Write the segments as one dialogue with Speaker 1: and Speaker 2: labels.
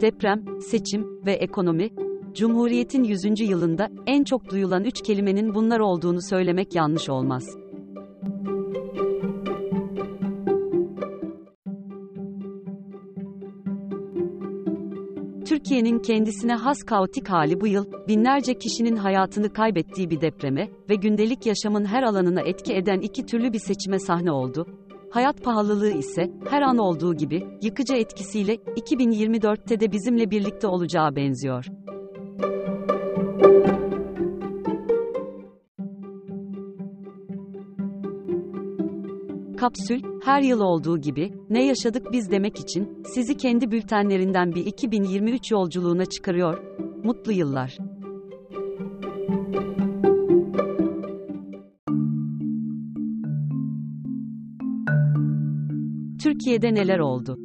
Speaker 1: deprem, seçim ve ekonomi, Cumhuriyet'in 100. yılında en çok duyulan üç kelimenin bunlar olduğunu söylemek yanlış olmaz. Türkiye'nin kendisine has kaotik hali bu yıl, binlerce kişinin hayatını kaybettiği bir depreme ve gündelik yaşamın her alanına etki eden iki türlü bir seçime sahne oldu. Hayat pahalılığı ise, her an olduğu gibi, yıkıcı etkisiyle, 2024'te de bizimle birlikte olacağı benziyor. Kapsül, her yıl olduğu gibi, ne yaşadık biz demek için, sizi kendi bültenlerinden bir 2023 yolculuğuna çıkarıyor. Mutlu yıllar. Türkiye'de neler oldu?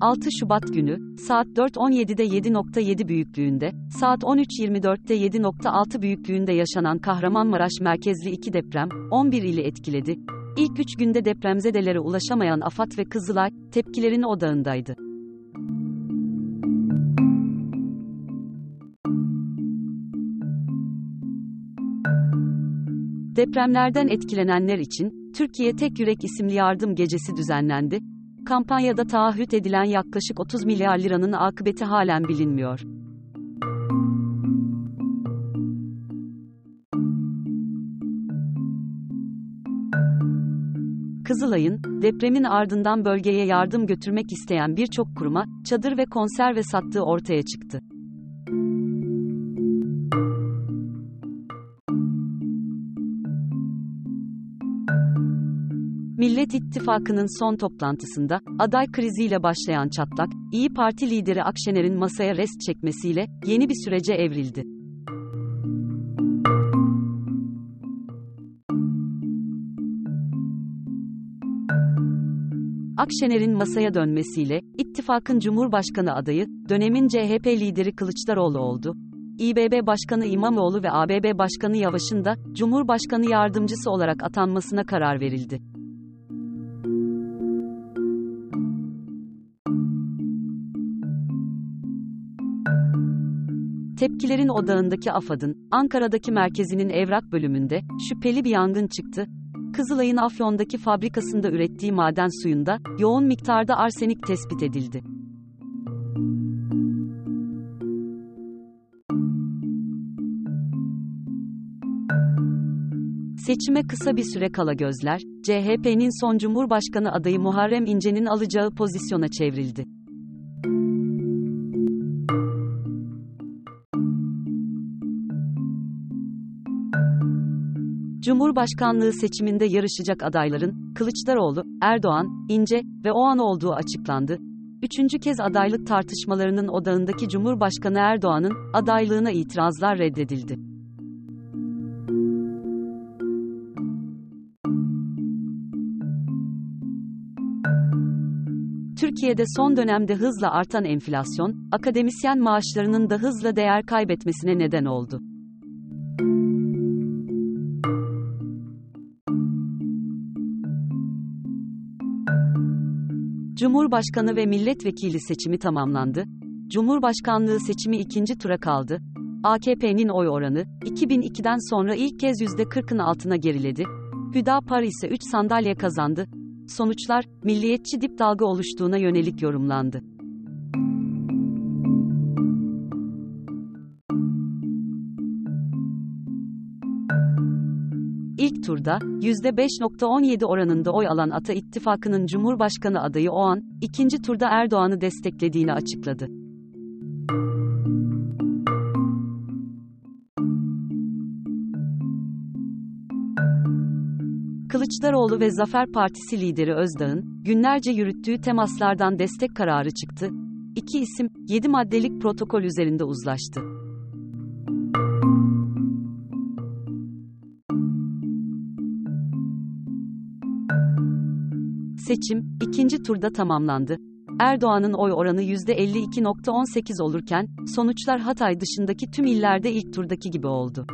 Speaker 1: 6 Şubat günü, saat 4.17'de 7.7 büyüklüğünde, saat 13.24'te 7.6 büyüklüğünde yaşanan Kahramanmaraş merkezli iki deprem, 11 ili etkiledi. İlk 3 günde depremzedelere ulaşamayan AFAD ve Kızılay, tepkilerin odağındaydı. Depremlerden etkilenenler için, Türkiye Tek Yürek isimli yardım gecesi düzenlendi. Kampanyada taahhüt edilen yaklaşık 30 milyar liranın akıbeti halen bilinmiyor. Kızılay'ın, depremin ardından bölgeye yardım götürmek isteyen birçok kuruma, çadır ve konserve sattığı ortaya çıktı. Millet İttifakı'nın son toplantısında, aday kriziyle başlayan çatlak, İyi Parti lideri Akşener'in masaya rest çekmesiyle, yeni bir sürece evrildi. Akşener'in masaya dönmesiyle, ittifakın Cumhurbaşkanı adayı, dönemin CHP lideri Kılıçdaroğlu oldu. İBB Başkanı İmamoğlu ve ABB Başkanı Yavaş'ın da, Cumhurbaşkanı yardımcısı olarak atanmasına karar verildi. Tepkilerin odağındaki AFAD'ın, Ankara'daki merkezinin evrak bölümünde, şüpheli bir yangın çıktı. Kızılay'ın Afyon'daki fabrikasında ürettiği maden suyunda, yoğun miktarda arsenik tespit edildi. Seçime kısa bir süre kala gözler, CHP'nin son Cumhurbaşkanı adayı Muharrem İnce'nin alacağı pozisyona çevrildi. Cumhurbaşkanlığı seçiminde yarışacak adayların, Kılıçdaroğlu, Erdoğan, İnce ve Oğan olduğu açıklandı. Üçüncü kez adaylık tartışmalarının odağındaki Cumhurbaşkanı Erdoğan'ın, adaylığına itirazlar reddedildi. Türkiye'de son dönemde hızla artan enflasyon, akademisyen maaşlarının da hızla değer kaybetmesine neden oldu. Cumhurbaşkanı ve milletvekili seçimi tamamlandı. Cumhurbaşkanlığı seçimi ikinci tura kaldı. AKP'nin oy oranı, 2002'den sonra ilk kez %40'ın altına geriledi. Hüdapar ise 3 sandalye kazandı. Sonuçlar, milliyetçi dip dalga oluştuğuna yönelik yorumlandı. Turda, %5.17 oranında oy alan Ata İttifakı'nın Cumhurbaşkanı adayı Oğan, ikinci turda Erdoğan'ı desteklediğini açıkladı. Kılıçdaroğlu ve Zafer Partisi lideri Özdağ'ın, günlerce yürüttüğü temaslardan destek kararı çıktı. İki isim, 7 maddelik protokol üzerinde uzlaştı. Seçim, ikinci turda tamamlandı. Erdoğan'ın oy oranı %52.18 olurken, sonuçlar Hatay dışındaki tüm illerde ilk turdaki gibi oldu.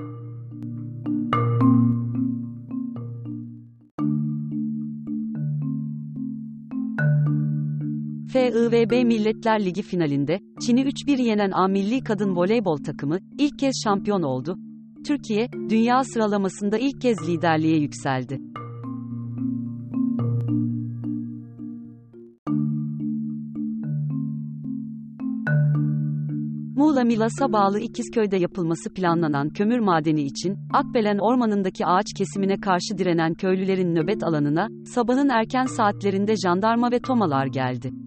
Speaker 1: FIVB Milletler Ligi finalinde, Çin'i 3-1 yenen A milli kadın voleybol takımı, ilk kez şampiyon oldu. Türkiye, dünya sıralamasında ilk kez liderliğe yükseldi. Muğla Milas'a bağlı İkizköy'de yapılması planlanan kömür madeni için, Akbelen Ormanı'ndaki ağaç kesimine karşı direnen köylülerin nöbet alanına, sabahın erken saatlerinde jandarma ve tomalar geldi.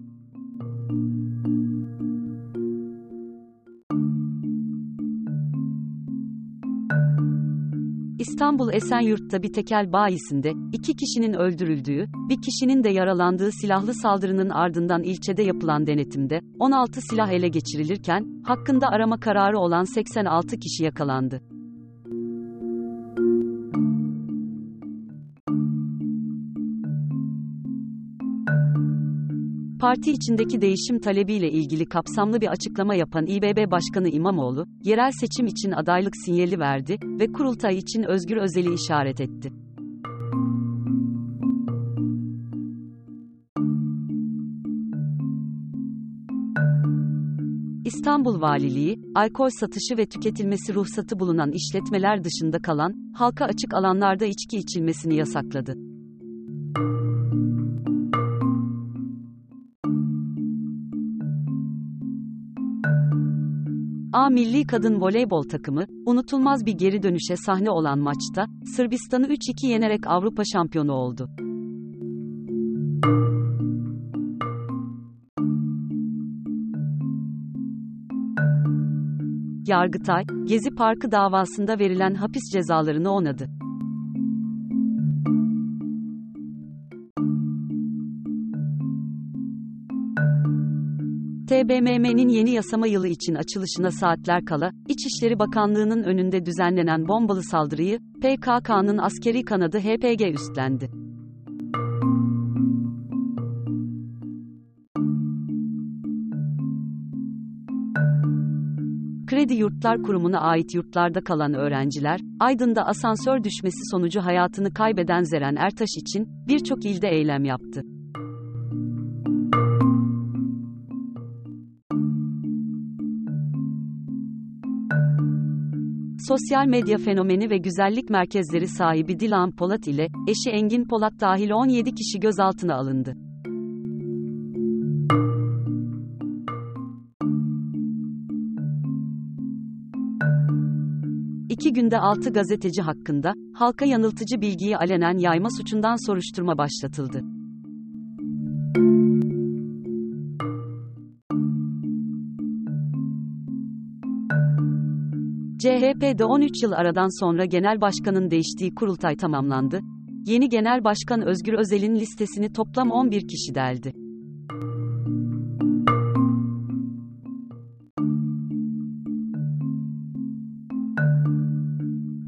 Speaker 1: İstanbul Esenyurt'ta bir tekel bayisinde, iki kişinin öldürüldüğü, bir kişinin de yaralandığı silahlı saldırının ardından ilçede yapılan denetimde, 16 silah ele geçirilirken, hakkında arama kararı olan 86 kişi yakalandı. Parti içindeki değişim talebiyle ilgili kapsamlı bir açıklama yapan İBB Başkanı İmamoğlu, yerel seçim için adaylık sinyali verdi ve kurultay için Özgür Özel'i işaret etti. İstanbul Valiliği, alkol satışı ve tüketilmesi ruhsatı bulunan işletmeler dışında kalan, halka açık alanlarda içki içilmesini yasakladı. A milli kadın voleybol takımı, unutulmaz bir geri dönüşe sahne olan maçta, Sırbistan'ı 3-2 yenerek Avrupa şampiyonu oldu. Yargıtay, Gezi Parkı davasında verilen hapis cezalarını onadı. TBMM'nin yeni yasama yılı için açılışına saatler kala, İçişleri Bakanlığı'nın önünde düzenlenen bombalı saldırıyı, PKK'nın askeri kanadı HPG üstlendi. Kredi Yurtlar Kurumu'na ait yurtlarda kalan öğrenciler, Aydın'da asansör düşmesi sonucu hayatını kaybeden Zeren Ertaş için birçok ilde eylem yaptı. Sosyal medya fenomeni ve güzellik merkezleri sahibi Dilan Polat ile eşi Engin Polat dahil 17 kişi gözaltına alındı. İki günde 6 gazeteci hakkında, halka yanıltıcı bilgiyi alenen yayma suçundan soruşturma başlatıldı. CHP'de 13 yıl aradan sonra genel başkanın değiştiği kurultay tamamlandı. Yeni genel başkan Özgür Özel'in listesini toplam 11 kişi deldi.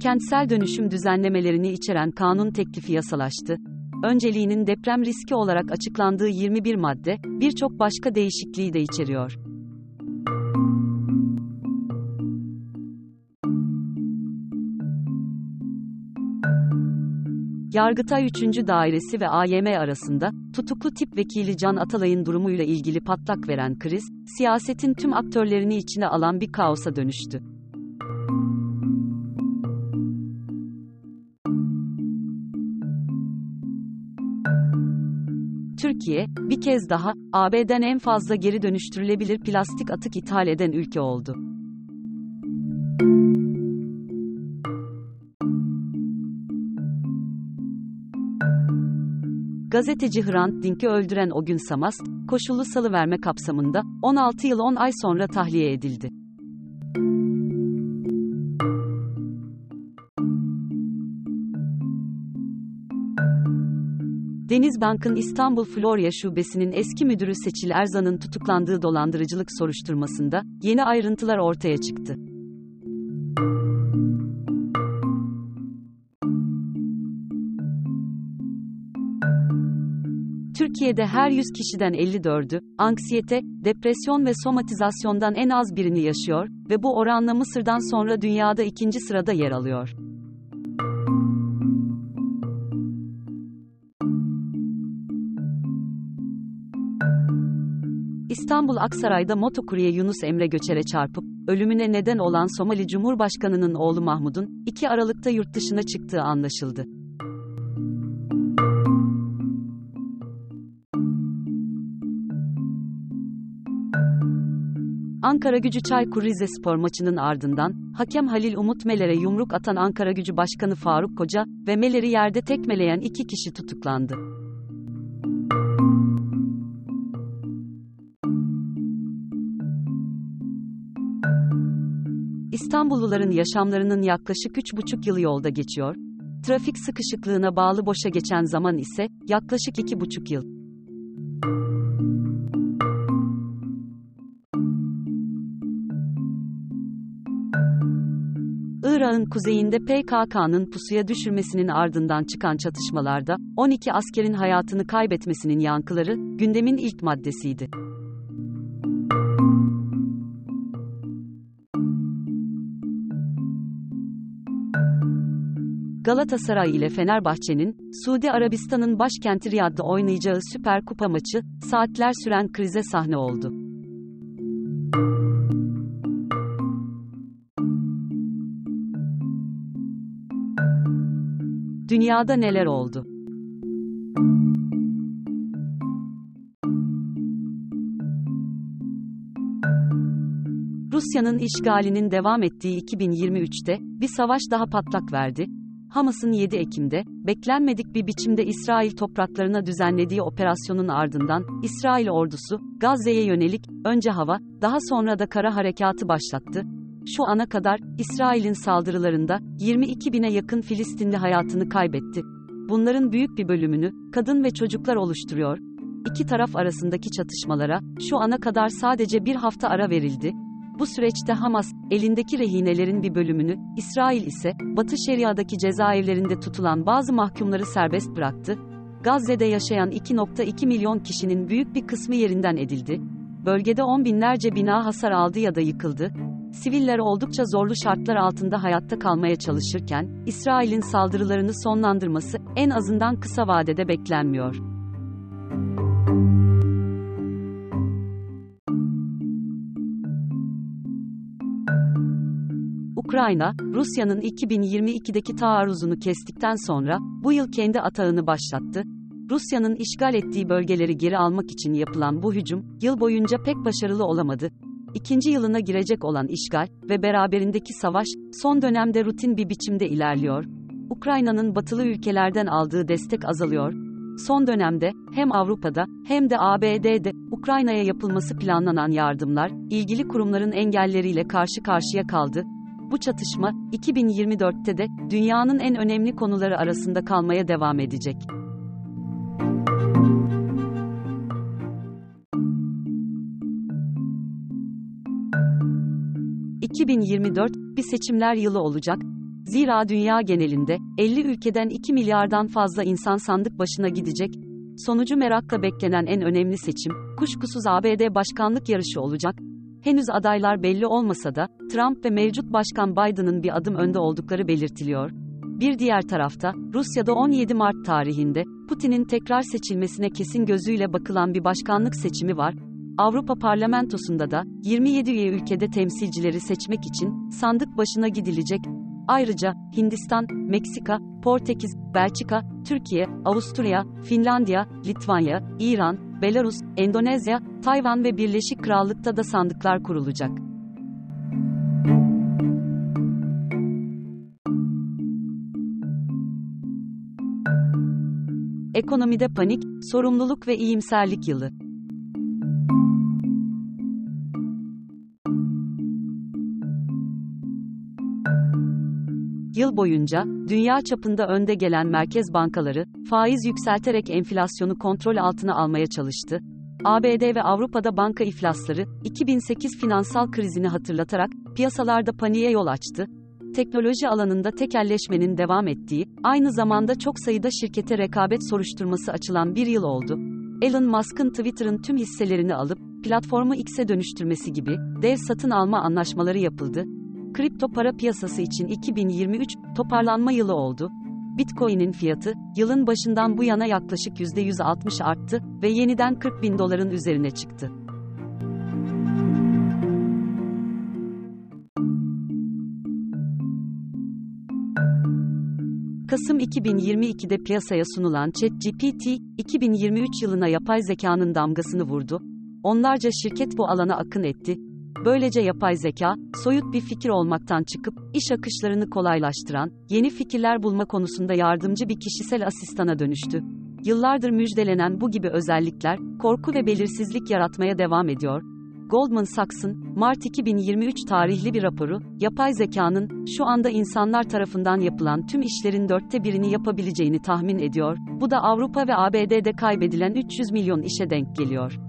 Speaker 1: Kentsel dönüşüm düzenlemelerini içeren kanun teklifi yasalaştı. Önceliğinin deprem riski olarak açıklandığı 21 madde, birçok başka değişikliği de içeriyor. Yargıtay 3. Dairesi ve AYM arasında, tutuklu tip vekili Can Atalay'ın durumuyla ilgili patlak veren kriz, siyasetin tüm aktörlerini içine alan bir kaosa dönüştü. Türkiye, bir kez daha, AB'den en fazla geri dönüştürülebilir plastik atık ithal eden ülke oldu. Gazeteci Hrant Dink'i öldüren o gün Samast, koşullu salıverme kapsamında, 16 yıl 10 ay sonra tahliye edildi. Denizbank'ın İstanbul Florya Şubesi'nin eski müdürü Seçil Erzan'ın tutuklandığı dolandırıcılık soruşturmasında, yeni ayrıntılar ortaya çıktı. Türkiye'de her 100 kişiden 54'ü, anksiyete, depresyon ve somatizasyondan en az birini yaşıyor ve bu oranla Mısır'dan sonra dünyada ikinci sırada yer alıyor. İstanbul Aksaray'da motokurye Yunus Emre Göçer'e çarpıp, ölümüne neden olan Somali Cumhurbaşkanı'nın oğlu Mahmud'un, 2 Aralık'ta yurt dışına çıktığı anlaşıldı. Ankara Gücü Çaykur Rizespor maçının ardından, hakem Halil Umut Meler'e yumruk atan Ankara Gücü Başkanı Faruk Koca ve Meler'i yerde tekmeleyen iki kişi tutuklandı. İstanbulluların yaşamlarının yaklaşık 3,5 yılı yolda geçiyor. Trafik sıkışıklığına bağlı boşa geçen zaman ise yaklaşık 2,5 yıl. Irak'ın kuzeyinde PKK'nın pusuya düşürmesinin ardından çıkan çatışmalarda 12 askerin hayatını kaybetmesinin yankıları gündemin ilk maddesiydi. Galatasaray ile Fenerbahçe'nin, Suudi Arabistan'ın başkenti Riyad'da oynayacağı Süper Kupa maçı, saatler süren krize sahne oldu. Dünyada neler oldu? Rusya'nın işgalinin devam ettiği 2023'te bir savaş daha patlak verdi. Hamas'ın 7 Ekim'de beklenmedik bir biçimde İsrail topraklarına düzenlediği operasyonun ardından İsrail ordusu Gazze'ye yönelik önce hava, daha sonra da kara harekatı başlattı. Şu ana kadar İsrail'in saldırılarında 22 bine yakın Filistinli hayatını kaybetti. Bunların büyük bir bölümünü kadın ve çocuklar oluşturuyor. İki taraf arasındaki çatışmalara şu ana kadar sadece bir hafta ara verildi. Bu süreçte Hamas, elindeki rehinelerin bir bölümünü, İsrail ise, Batı Şeria'daki cezaevlerinde tutulan bazı mahkumları serbest bıraktı. Gazze'de yaşayan 2.2 milyon kişinin büyük bir kısmı yerinden edildi. Bölgede on binlerce bina hasar aldı ya da yıkıldı. Siviller oldukça zorlu şartlar altında hayatta kalmaya çalışırken, İsrail'in saldırılarını sonlandırması en azından kısa vadede beklenmiyor. Ukrayna, Rusya'nın 2022'deki taarruzunu kestikten sonra, bu yıl kendi atağını başlattı. Rusya'nın işgal ettiği bölgeleri geri almak için yapılan bu hücum, yıl boyunca pek başarılı olamadı. İkinci yılına girecek olan işgal ve beraberindeki savaş, son dönemde rutin bir biçimde ilerliyor. Ukrayna'nın batılı ülkelerden aldığı destek azalıyor. Son dönemde, hem Avrupa'da, hem de ABD'de, Ukrayna'ya yapılması planlanan yardımlar, ilgili kurumların engelleriyle karşı karşıya kaldı. Bu çatışma, 2024'te de, dünyanın en önemli konuları arasında kalmaya devam edecek. 2024 bir seçimler yılı olacak. Zira dünya genelinde 50 ülkeden 2 milyardan fazla insan sandık başına gidecek. Sonucu merakla beklenen en önemli seçim, kuşkusuz ABD başkanlık yarışı olacak. Henüz adaylar belli olmasa da, Trump ve mevcut başkan Biden'ın bir adım önde oldukları belirtiliyor. Bir diğer tarafta, Rusya'da 17 Mart tarihinde, Putin'in tekrar seçilmesine kesin gözüyle bakılan bir başkanlık seçimi var. Avrupa Parlamentosu'nda da 27 üye ülkede temsilcileri seçmek için sandık başına gidilecek. Ayrıca Hindistan, Meksika, Portekiz, Belçika, Türkiye, Avusturya, Finlandiya, Litvanya, İran, Belarus, Endonezya, Tayvan ve Birleşik Krallık'ta da sandıklar kurulacak. Ekonomide panik, sorumluluk ve iyimserlik yılı. Yıl boyunca, dünya çapında önde gelen merkez bankaları, faiz yükselterek enflasyonu kontrol altına almaya çalıştı. ABD ve Avrupa'da banka iflasları, 2008 finansal krizini hatırlatarak, piyasalarda paniğe yol açtı. Teknoloji alanında tekelleşmenin devam ettiği, aynı zamanda çok sayıda şirkete rekabet soruşturması açılan bir yıl oldu. Elon Musk'ın Twitter'ın tüm hisselerini alıp, platformu X'e dönüştürmesi gibi, dev satın alma anlaşmaları yapıldı. Kripto para piyasası için 2023 toparlanma yılı oldu. Bitcoin'in fiyatı yılın başından bu yana yaklaşık %160 arttı ve yeniden 40 bin doların üzerine çıktı. Kasım 2022'de piyasaya sunulan ChatGPT, 2023 yılına yapay zekanın damgasını vurdu. Onlarca şirket bu alana akın etti Böylece yapay zeka, soyut bir fikir olmaktan çıkıp, iş akışlarını kolaylaştıran, yeni fikirler bulma konusunda yardımcı bir kişisel asistana dönüştü. Yıllardır müjdelenen bu gibi özellikler, korku ve belirsizlik yaratmaya devam ediyor. Goldman Sachs'ın, Mart 2023 tarihli bir raporu, yapay zekanın, şu anda insanlar tarafından yapılan tüm işlerin dörtte birini yapabileceğini tahmin ediyor. Bu da Avrupa ve ABD'de kaybedilen 300 milyon işe denk geliyor.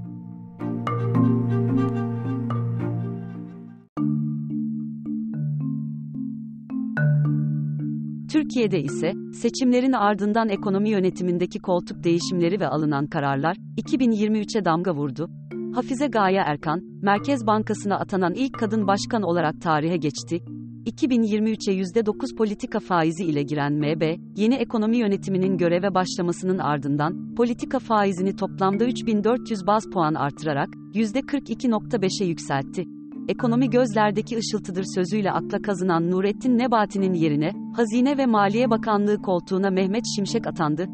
Speaker 1: Türkiye'de ise, seçimlerin ardından ekonomi yönetimindeki koltuk değişimleri ve alınan kararlar, 2023'e damga vurdu. Hafize Gaye Erkan, Merkez Bankası'na atanan ilk kadın başkan olarak tarihe geçti. 2023'e %9 politika faizi ile giren MB, yeni ekonomi yönetiminin göreve başlamasının ardından, politika faizini toplamda 3400 baz puan artırarak, %42.5'e yükseltti. Ekonomi gözlerdeki ışıltıdır sözüyle akla kazınan Nurettin Nebati'nin yerine, Hazine ve Maliye Bakanlığı koltuğuna Mehmet Şimşek atandı.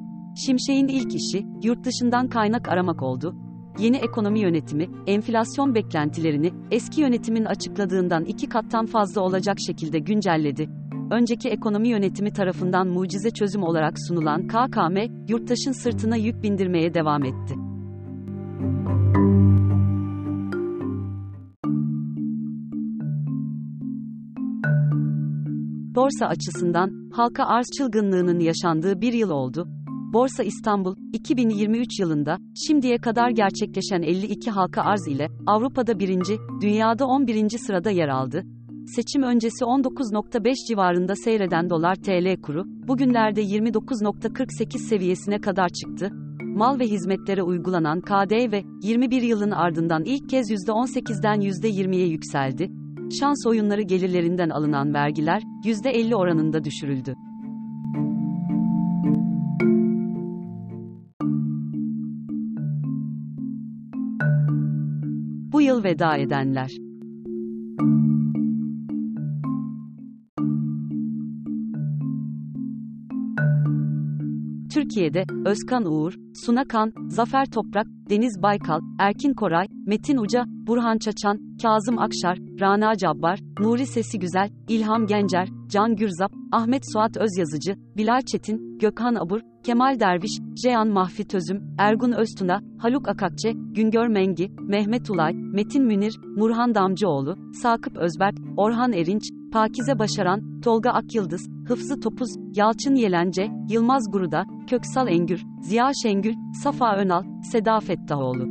Speaker 1: Şimşek'in ilk işi, yurt dışından kaynak aramak oldu. Yeni ekonomi yönetimi, enflasyon beklentilerini, eski yönetimin açıkladığından iki kattan fazla olacak şekilde güncelledi. Önceki ekonomi yönetimi tarafından mucize çözüm olarak sunulan KKM, yurttaşın sırtına yük bindirmeye devam etti. Borsa açısından, halka arz çılgınlığının yaşandığı bir yıl oldu. Borsa İstanbul, 2023 yılında, şimdiye kadar gerçekleşen 52 halka arz ile, Avrupa'da birinci, dünyada 11. sırada yer aldı. Seçim öncesi 19.5 civarında seyreden dolar TL kuru, bugünlerde 29.48 seviyesine kadar çıktı. Mal ve hizmetlere uygulanan KDV, 21 yılın ardından ilk kez %18'den %20'ye yükseldi. Şans oyunları gelirlerinden alınan vergiler, %50 oranında düşürüldü. Bu yıl veda edenler. Türkiye'de, Özkan Uğur, Suna Kan, Zafer Toprak, Deniz Baykal, Erkin Koray, Metin Uca, Burhan Çaçan, Kazım Akşar, Rana Cabbar, Nuri Sesi Güzel, İlham Gencer, Can Gürzap, Ahmet Suat Özyazıcı, Bilal Çetin, Gökhan Abur, Kemal Derviş, Ceyhan Mahfi Tözüm, Ergun Öztuna, Haluk Akakçe, Güngör Mengi, Mehmet Ulay, Metin Münir, Nurhan Damcıoğlu, Sakıp Özberk, Orhan Erinç, Pakize Başaran, Tolga Akyıldız, Hıfzı Topuz, Yalçın Yelence, Yılmaz Guruda, Köksal Engür, Ziya Şengül, Safa Önal, Seda Fettahoğlu.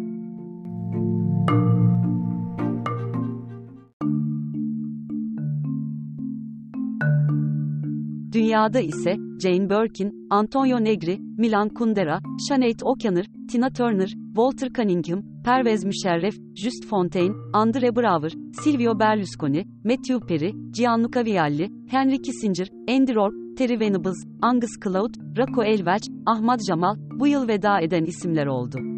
Speaker 1: Dünyada ise, Jane Birkin, Antonio Negri, Milan Kundera, Sinead O'Connor, Tina Turner, Walter Cunningham, Pervez Müşerref, Just Fontaine, Andre Braugher, Silvio Berlusconi, Matthew Perry, Gianluca Vialli, Henry Kissinger, Andy Rourke, Terry Venables, Angus Cloud, Rocco Elwelch, Ahmad Jamal, bu yıl veda eden isimler oldu.